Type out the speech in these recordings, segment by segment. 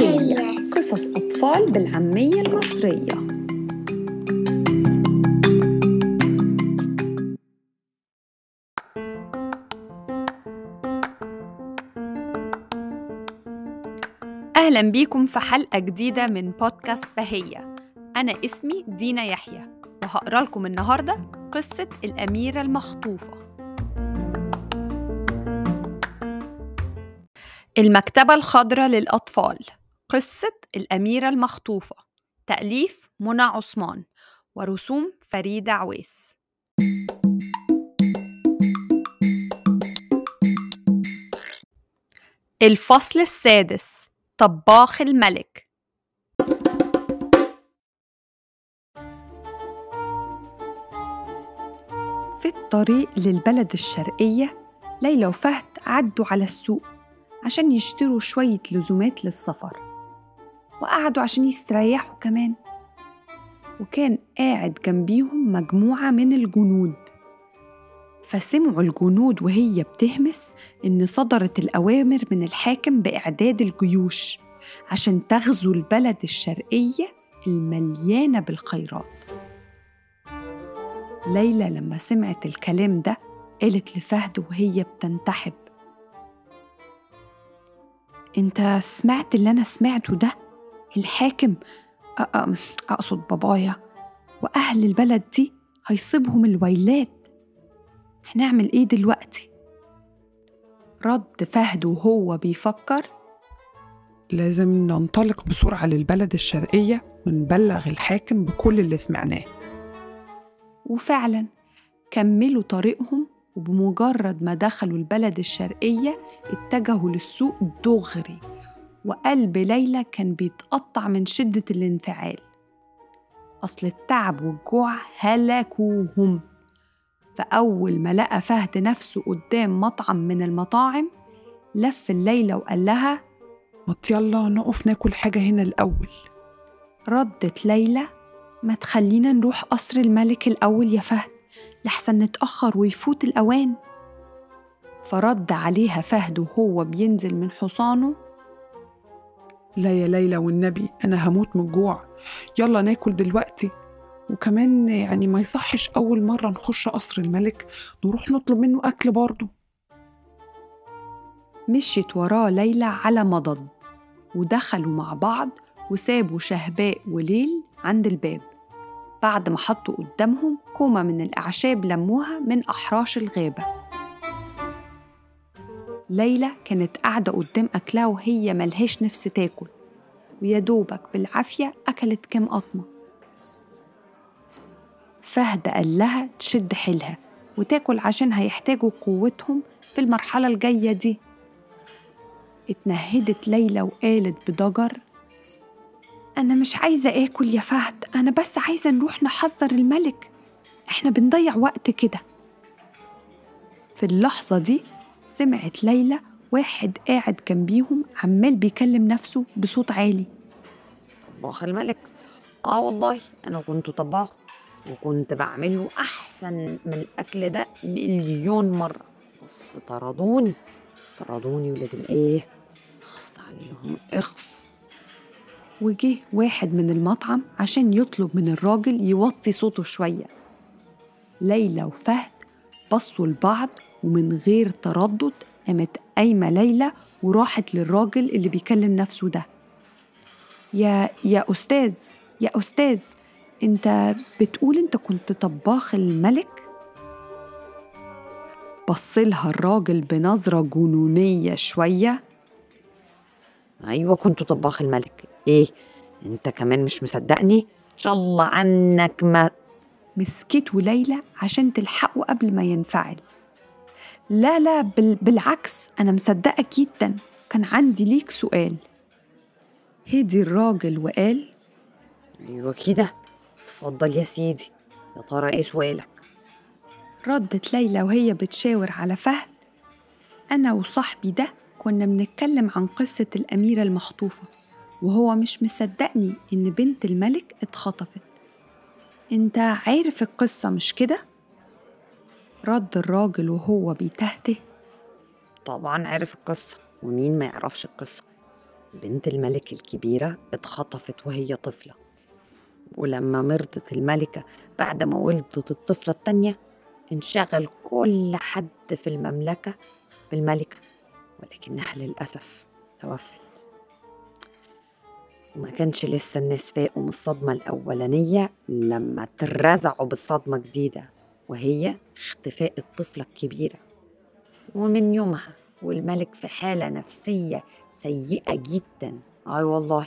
بهية قصص أطفال بالعامية المصرية. أهلا بيكم في حلقة جديدة من بودكاست بهية. أنا اسمي دينا يحيى وهقرأ لكم النهاردة قصة الأميرة المخطوفة. المكتبة الخضراء للأطفال. قصة الأميرة المخطوفة تأليف منى عثمان ورسوم فريدة عويس. الفصل السادس طباخ الملك. في الطريق للبلد الشرقية ليلى وفهد عدوا على السوق عشان يشتروا شوية لزومات للسفر. وقعدوا عشان يستريحوا كمان. وكان قاعد جنبيهم مجموعة من الجنود. فسمعوا الجنود وهي بتهمس إن صدرت الأوامر من الحاكم بإعداد الجيوش عشان تغزو البلد الشرقية المليانة بالخيرات. ليلى لما سمعت الكلام ده قالت لفهد وهي بتنتحب أنت سمعت اللي أنا سمعته ده؟ الحاكم أ- أ- أقصد بابايا وأهل البلد دي هيصيبهم الويلات. هنعمل إيه دلوقتي؟ رد فهد وهو بيفكر لازم ننطلق بسرعة للبلد الشرقية ونبلغ الحاكم بكل اللي سمعناه. وفعلا كملوا طريقهم وبمجرد ما دخلوا البلد الشرقية اتجهوا للسوق دغري وقلب ليلى كان بيتقطع من شدة الانفعال. أصل التعب والجوع هلكوهم. فأول ما لقى فهد نفسه قدام مطعم من المطاعم لف الليلة وقال لها ما يلا نقف ناكل حاجة هنا الأول. ردت ليلى ما تخلينا نروح قصر الملك الأول يا فهد لحسن نتأخر ويفوت الأوان. فرد عليها فهد وهو بينزل من حصانه لا يا ليلى والنبي أنا هموت من الجوع. يلا ناكل دلوقتي. وكمان يعني ما يصحش أول مرة نخش قصر الملك. نروح نطلب منه أكل برضه. مشيت وراه ليلى على مضض. ودخلوا مع بعض وسابوا شهباء وليل عند الباب. بعد ما حطوا قدامهم كومة من الأعشاب لموها من أحراش الغابة. ليلى كانت قاعدة قدام أكلها وهي ملهاش نفس تاكل. ويا دوبك بالعافية أكلت كام قطمة. فهد قال لها تشد حيلها وتاكل عشان هيحتاجوا قوتهم في المرحلة الجاية دي. اتنهدت ليلى وقالت بضجر أنا مش عايزة آكل يا فهد أنا بس عايزة نروح نحذر الملك. إحنا بنضيع وقت كده. في اللحظة دي سمعت ليلى واحد قاعد جنبيهم عمال بيكلم نفسه بصوت عالي. طباخ الملك آه والله أنا كنت طباخ وكنت بعمله أحسن من الأكل ده مليون مرة. بس طردوني طردوني ولاد الإيه؟ اخص عليهم اخص وجه واحد من المطعم عشان يطلب من الراجل يوطي صوته شوية. ليلى وفهد بصوا لبعض ومن غير تردد قامت قايمة ليلى وراحت للراجل اللي بيكلم نفسه ده. يا يا أستاذ يا أستاذ أنت بتقول أنت كنت طباخ الملك؟ بصلها الراجل بنظرة جنونية شوية. أيوه كنت طباخ الملك. إيه أنت كمان مش مصدقني؟ إن شاء الله عنك ما مسكته ليلى عشان تلحقه قبل ما ينفعل. لا لا بال بالعكس أنا مصدقة جدا. كان عندي ليك سؤال. هدي الراجل وقال أيوه كده. اتفضل يا سيدي. يا ترى إيه سؤالك؟ ردت ليلى وهي بتشاور على فهد. أنا وصاحبي ده كنا بنتكلم عن قصة الأميرة المخطوفة وهو مش مصدقني إن بنت الملك اتخطفت. أنت عارف القصة مش كده؟ رد الراجل وهو بيتهته طبعا عارف القصة ومين ما يعرفش القصة. بنت الملك الكبيرة اتخطفت وهي طفلة. ولما مرضت الملكة بعد ما ولدت الطفلة التانية انشغل كل حد في المملكة بالملكة ولكنها للأسف توفت. وما كانش لسه الناس فاقوا من الصدمة الأولانية لما ترزعوا بالصدمة جديدة. وهي اختفاء الطفلة الكبيرة. ومن يومها والملك في حالة نفسية سيئة جدا. أي والله.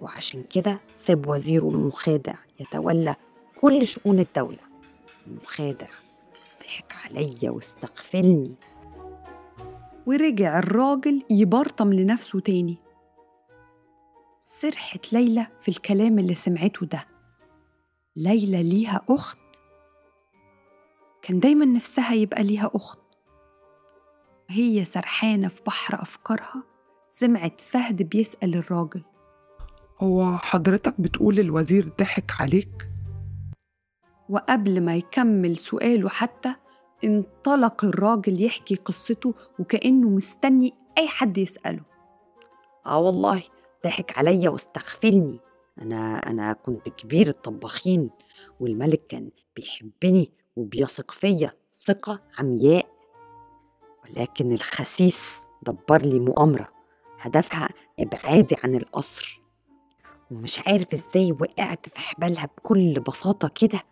وعشان كده ساب وزيره المخادع يتولى كل شؤون الدولة. المخادع ضحك عليا واستغفلني. ورجع الراجل يبرطم لنفسه تاني. سرحت ليلى في الكلام اللي سمعته ده. ليلى ليها أخت كان دايما نفسها يبقى ليها أخت. وهي سرحانة في بحر أفكارها سمعت فهد بيسأل الراجل. هو حضرتك بتقول الوزير ضحك عليك؟ وقبل ما يكمل سؤاله حتى انطلق الراجل يحكي قصته وكأنه مستني أي حد يسأله. آه والله ضحك عليا واستغفلني. أنا أنا كنت كبير الطباخين والملك كان بيحبني وبيثق فيا ثقة عمياء. ولكن الخسيس دبر لي مؤامرة هدفها إبعادي عن القصر. ومش عارف إزاي وقعت في حبالها بكل بساطة كده.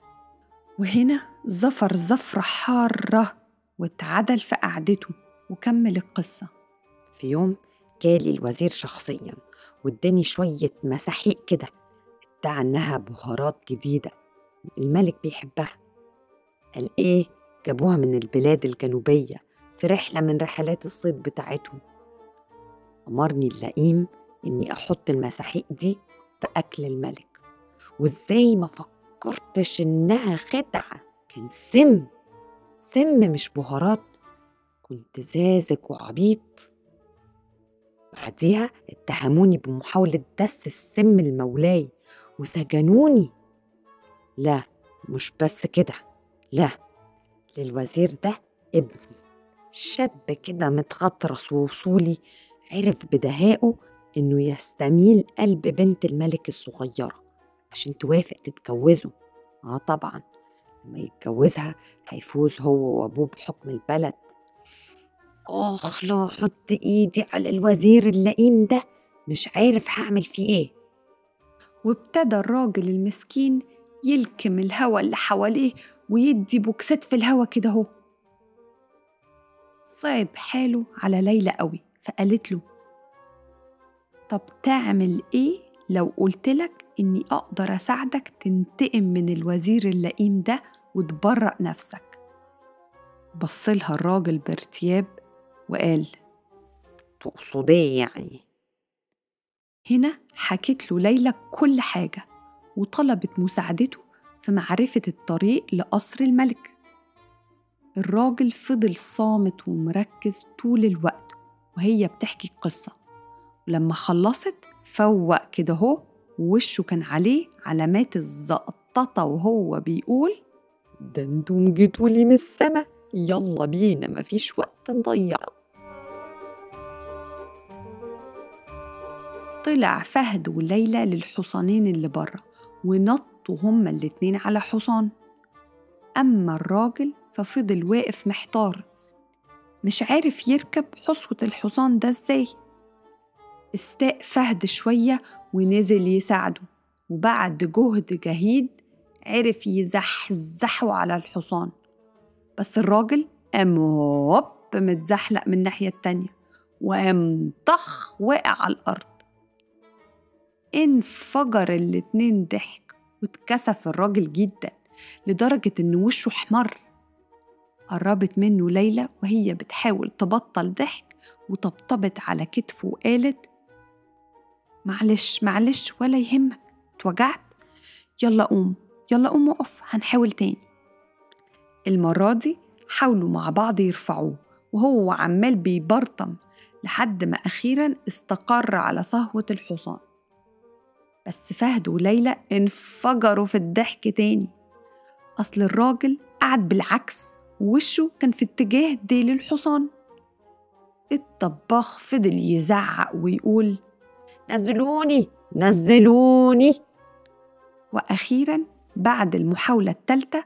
وهنا زفر زفرة حارة واتعدل في قعدته وكمل القصة. في يوم جالي الوزير شخصيا واداني شوية مساحيق كده ادعى إنها بهارات جديدة الملك بيحبها. قال إيه؟ جابوها من البلاد الجنوبية في رحلة من رحلات الصيد بتاعتهم. أمرني اللئيم إني أحط المساحيق دي في أكل الملك. وإزاي ما فكرتش إنها خدعة؟ كان سم سم مش بهارات. كنت زازك وعبيط. بعديها اتهموني بمحاولة دس السم لمولاي وسجنوني. لا مش بس كده. لا للوزير ده ابن شاب كده متغطرس ووصولي عرف بدهائه إنه يستميل قلب بنت الملك الصغيرة عشان توافق تتجوزه. آه طبعا لما يتجوزها هيفوز هو وأبوه بحكم البلد. آخ لو أحط إيدي على الوزير اللئيم ده مش عارف هعمل فيه إيه. وابتدى الراجل المسكين يلكم الهوا اللي حواليه ويدي بوكسات في الهوا كده هو صعب حاله على ليلى قوي فقالت له طب تعمل إيه لو قلتلك إني أقدر أساعدك تنتقم من الوزير اللئيم ده وتبرأ نفسك؟ بصلها الراجل بارتياب وقال تقصد إيه يعني؟ هنا حكت له ليلى كل حاجة وطلبت مساعدته في معرفة الطريق لقصر الملك. الراجل فضل صامت ومركز طول الوقت وهي بتحكي القصة. ولما خلصت فوق كده هو ووشه كان عليه علامات الزقططة وهو بيقول ده أنتم جيتولي من السما. يلا بينا مفيش وقت نضيع. طلع فهد وليلى للحصانين اللي بره ونطوا هما الاتنين على حصان. أما الراجل ففضل واقف محتار. مش عارف يركب حصوة الحصان ده إزاي. استاء فهد شوية ونزل يساعده وبعد جهد جهيد عرف يزحزحه على الحصان. بس الراجل قام هوب متزحلق من الناحية التانية وقام طخ وقع على الأرض. انفجر الاتنين ضحك. واتكسف الراجل جدا لدرجة إن وشه احمر. قربت منه ليلى وهي بتحاول تبطل ضحك وطبطبت على كتفه وقالت معلش معلش ولا يهمك. اتوجعت؟ يلا قوم يلا قوم وقف هنحاول تاني. المرة دي حاولوا مع بعض يرفعوه وهو عمال بيبرطم لحد ما أخيرا استقر على صهوة الحصان. بس فهد وليلى انفجروا في الضحك تاني. أصل الراجل قعد بالعكس ووشه كان في اتجاه ديل الحصان. الطباخ فضل يزعق ويقول نزلوني نزلوني. وأخيرا بعد المحاولة الثالثة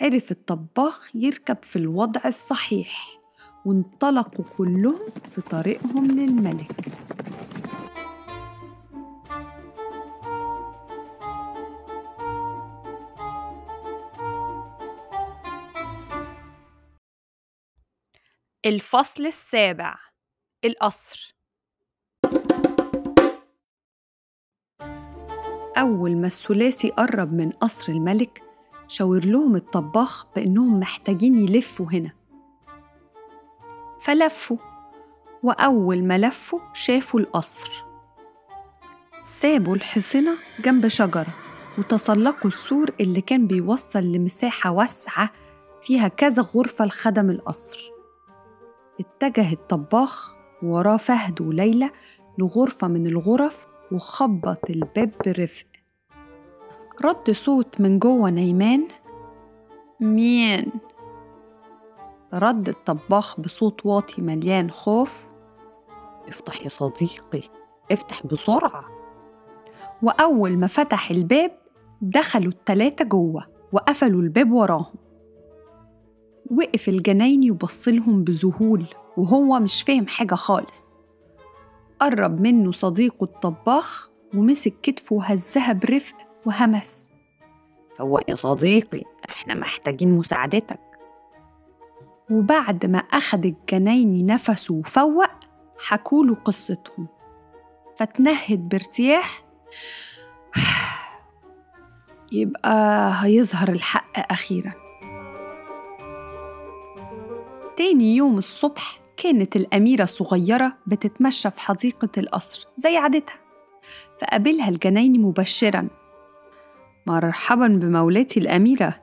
عرف الطباخ يركب في الوضع الصحيح وانطلقوا كلهم في طريقهم للملك. الفصل السابع القصر. أول ما الثلاثي قرب من قصر الملك شاور لهم الطباخ بإنهم محتاجين يلفوا هنا. فلفوا وأول ما لفوا شافوا القصر. سابوا الحصنة جنب شجرة وتسلقوا السور اللي كان بيوصل لمساحة واسعة فيها كذا غرفة لخدم القصر. اتجه الطباخ وراه فهد وليلى لغرفة من الغرف وخبط الباب برفق. رد صوت من جوه نيمان مين؟ رد الطباخ بصوت واطي مليان خوف. افتح يا صديقي افتح بسرعة. وأول ما فتح الباب دخلوا التلاتة جوه وقفلوا الباب وراهم. وقف الجنايني وبصلهم بذهول وهو مش فاهم حاجة خالص. قرب منه صديقه الطباخ ومسك كتفه وهزها برفق وهمس. فوق يا صديقي إحنا محتاجين مساعدتك. وبعد ما أخد الجنايني نفسه وفوق حكوله قصتهم. فتنهد بارتياح. يبقى هيظهر الحق أخيرا. تاني يوم الصبح كانت الأميرة الصغيرة بتتمشى في حديقة القصر زي عادتها فقابلها الجنايني مبشرا مرحبا بمولاتي الأميرة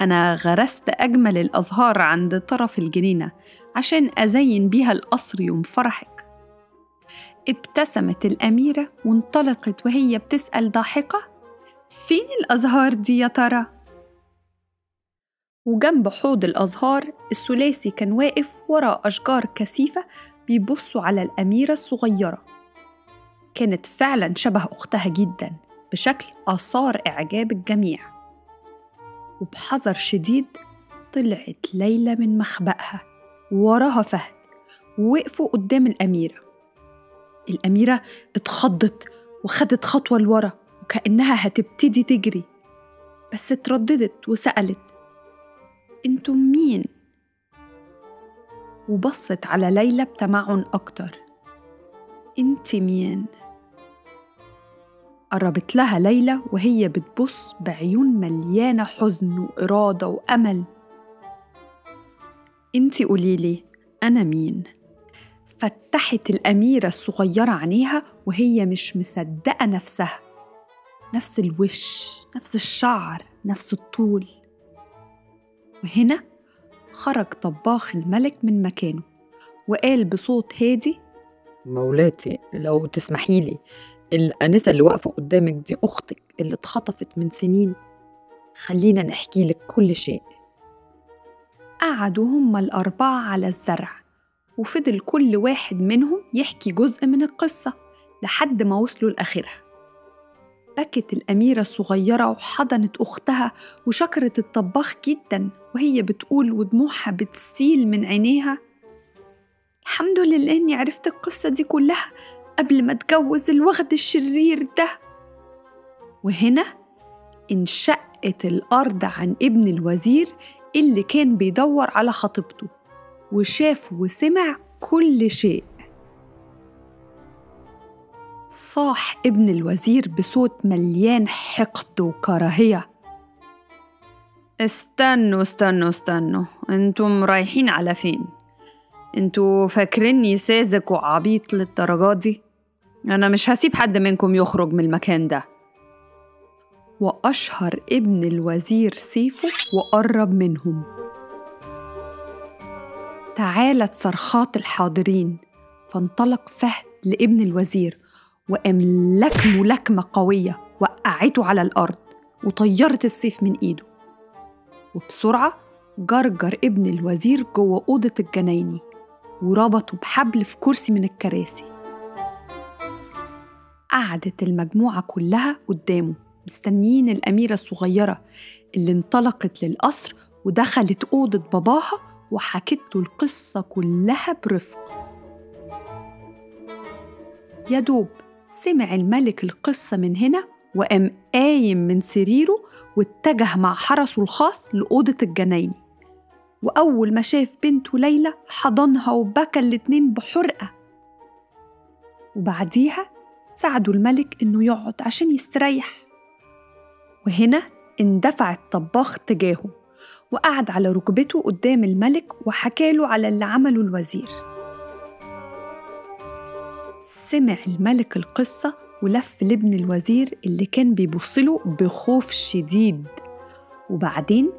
أنا غرست أجمل الأزهار عند طرف الجنينة عشان أزين بيها القصر يوم فرحك ابتسمت الأميرة وانطلقت وهي بتسأل ضاحكة فين الأزهار دي يا ترى؟ وجنب حوض الأزهار الثلاثي كان واقف وراء أشجار كثيفة بيبصوا على الأميرة الصغيرة. كانت فعلا شبه أختها جدا بشكل أثار إعجاب الجميع. وبحذر شديد طلعت ليلى من مخبأها ووراها فهد ووقفوا قدام الأميرة. الأميرة اتخضت وخدت خطوة لورا وكأنها هتبتدي تجري بس اترددت وسألت أنتم مين؟ وبصت على ليلى بتمعن أكتر انت مين؟ قربت لها ليلى وهي بتبص بعيون مليانة حزن وإرادة وأمل انت قوليلي أنا مين؟ فتحت الأميرة الصغيرة عينيها وهي مش مصدقة نفسها نفس الوش نفس الشعر نفس الطول وهنا خرج طباخ الملك من مكانه وقال بصوت هادي مولاتي لو تسمحي لي الأنسة اللي واقفة قدامك دي أختك اللي اتخطفت من سنين. خلينا نحكي لك كل شيء. قعدوا هما الأربعة على الزرع وفضل كل واحد منهم يحكي جزء من القصة لحد ما وصلوا لآخرها. بكت الأميرة الصغيرة وحضنت أختها وشكرت الطباخ جدا وهي بتقول ودموعها بتسيل من عينيها الحمد لله إني عرفت القصة دي كلها قبل ما اتجوز الوغد الشرير ده. وهنا انشقت الأرض عن ابن الوزير اللي كان بيدور على خطيبته وشاف وسمع كل شيء. صاح ابن الوزير بصوت مليان حقد وكراهية. استنوا استنوا استنوا. أنتم رايحين على فين؟ أنتوا فاكريني ساذج وعبيط للدرجات دي؟ أنا مش هسيب حد منكم يخرج من المكان ده. وأشهر ابن الوزير سيفه وقرب منهم. تعالت صرخات الحاضرين فانطلق فهد لابن الوزير. وقام لكمه لكمة قوية وقعته على الأرض وطيرت السيف من إيده. وبسرعة جرجر ابن الوزير جوه أوضة الجنايني وربطه بحبل في كرسي من الكراسي. قعدت المجموعة كلها قدامه مستنيين الأميرة الصغيرة اللي انطلقت للقصر ودخلت أوضة باباها وحكت له القصة كلها برفق. يا دوب سمع الملك القصة من هنا وقام قايم من سريره واتجه مع حرسه الخاص لأوضة الجنايني وأول ما شاف بنته ليلى حضنها وبكى الاتنين بحرقة. وبعديها ساعدوا الملك إنه يقعد عشان يستريح. وهنا اندفع الطباخ تجاهه وقعد على ركبته قدام الملك وحكاله على اللي عمله الوزير. سمع الملك القصة ولف لابن الوزير اللي كان بيبصله بخوف شديد. وبعدين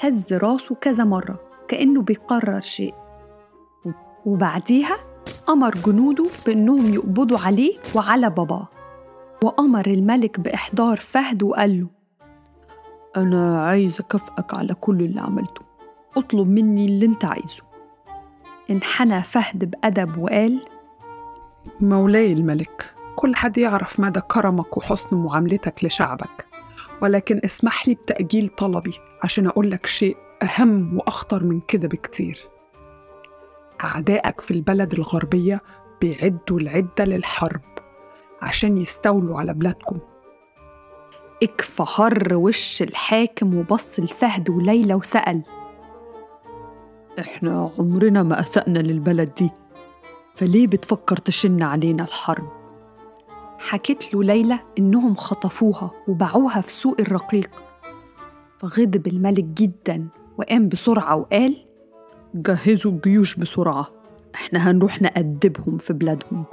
هز راسه كذا مرة كأنه بيقرر شيء. وبعديها أمر جنوده بأنهم يقبضوا عليه وعلى باباه. وأمر الملك بإحضار فهد وقال له أنا عايز أكافئك على كل اللي عملته. اطلب مني اللي أنت عايزه. انحنى فهد بأدب وقال مولاي الملك كل حد يعرف مدى كرمك وحسن معاملتك لشعبك. ولكن اسمح لي بتأجيل طلبي عشان أقول لك شيء أهم وأخطر من كده بكتير. أعدائك في البلد الغربية بيعدوا العدة للحرب عشان يستولوا على بلادكم. اكفى حر وش الحاكم وبص لفهد وليلى وسأل. إحنا عمرنا ما أسأنا للبلد دي. فليه بتفكر تشن علينا الحرب؟ حكت له ليلى إنهم خطفوها وباعوها في سوق الرقيق فغضب الملك جدا وقام بسرعة وقال جهزوا الجيوش بسرعة إحنا هنروح نأدبهم في بلادهم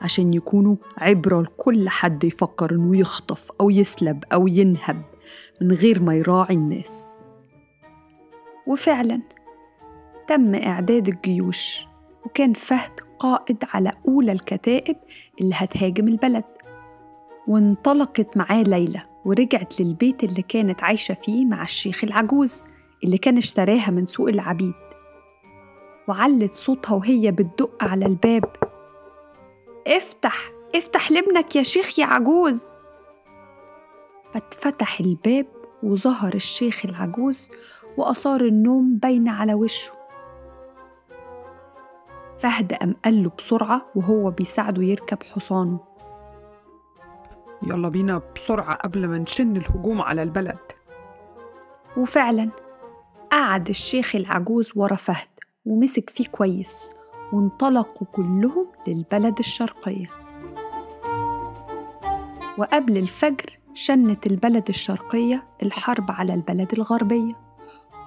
عشان يكونوا عبرة لكل حد يفكر إنه يخطف أو يسلب أو ينهب من غير ما يراعي الناس وفعلا تم إعداد الجيوش وكان فهد قائد على أولى الكتائب اللي هتهاجم البلد. وانطلقت معاه ليلى ورجعت للبيت اللي كانت عايشة فيه مع الشيخ العجوز اللي كان اشتراها من سوق العبيد. وعلت صوتها وهي بتدق على الباب. افتح افتح لابنك يا شيخ يا عجوز. فاتفتح الباب وظهر الشيخ العجوز وآثار النوم باينة على وشه. فهد قام قال له بسرعة وهو بيساعده يركب حصانه. يلا بينا بسرعة قبل ما نشن الهجوم على البلد. وفعلا قعد الشيخ العجوز ورا فهد ومسك فيه كويس وانطلقوا كلهم للبلد الشرقية. وقبل الفجر شنت البلد الشرقية الحرب على البلد الغربية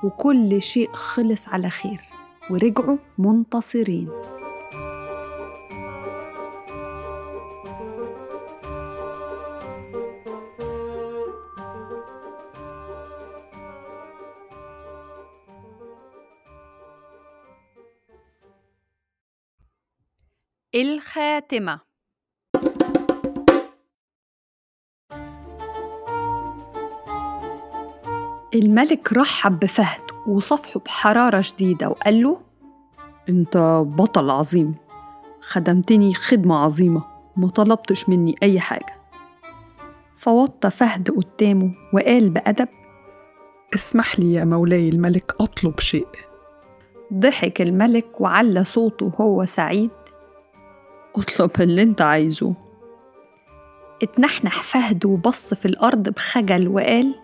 وكل شيء خلص على خير. ورجعوا منتصرين. الخاتمة. الملك رحب بفهد. وصفحه بحرارة شديدة وقال له أنت بطل عظيم. خدمتني خدمة عظيمة. ما طلبتش مني أي حاجة. فوطى فهد قدامه وقال بأدب اسمح لي يا مولاي الملك أطلب شيء. ضحك الملك وعلى صوته وهو سعيد اطلب اللي أنت عايزه. اتنحنح فهد وبص في الأرض بخجل وقال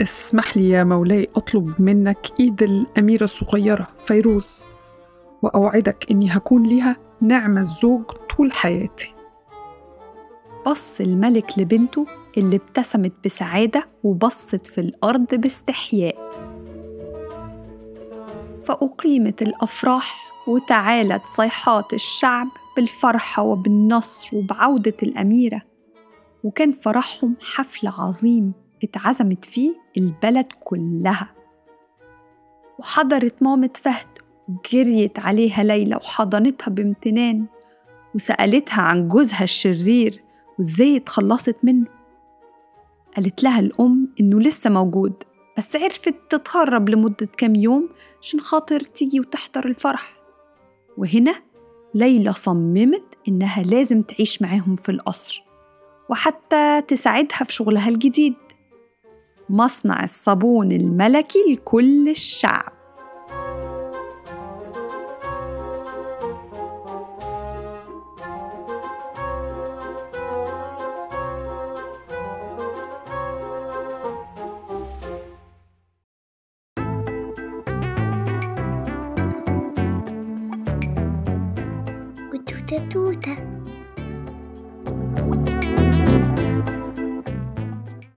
اسمح لي يا مولاي أطلب منك إيد الأميرة الصغيرة فيروز وأوعدك إني هكون ليها نعم الزوج طول حياتي. بص الملك لبنته اللي ابتسمت بسعادة وبصت في الأرض باستحياء. فأقيمت الأفراح وتعالت صيحات الشعب بالفرحة وبالنصر وبعودة الأميرة. وكان فرحهم حفل عظيم اتعزمت فيه البلد كلها. وحضرت مامة فهد وجريت عليها ليلى وحضنتها بامتنان وسألتها عن جوزها الشرير وإزاي اتخلصت منه. قالت لها الأم إنه لسه موجود بس عرفت تتهرب لمدة كام يوم عشان خاطر تيجي وتحضر الفرح. وهنا ليلى صممت إنها لازم تعيش معاهم في القصر وحتى تساعدها في شغلها الجديد. مصنع الصابون الملكي لكل الشعب.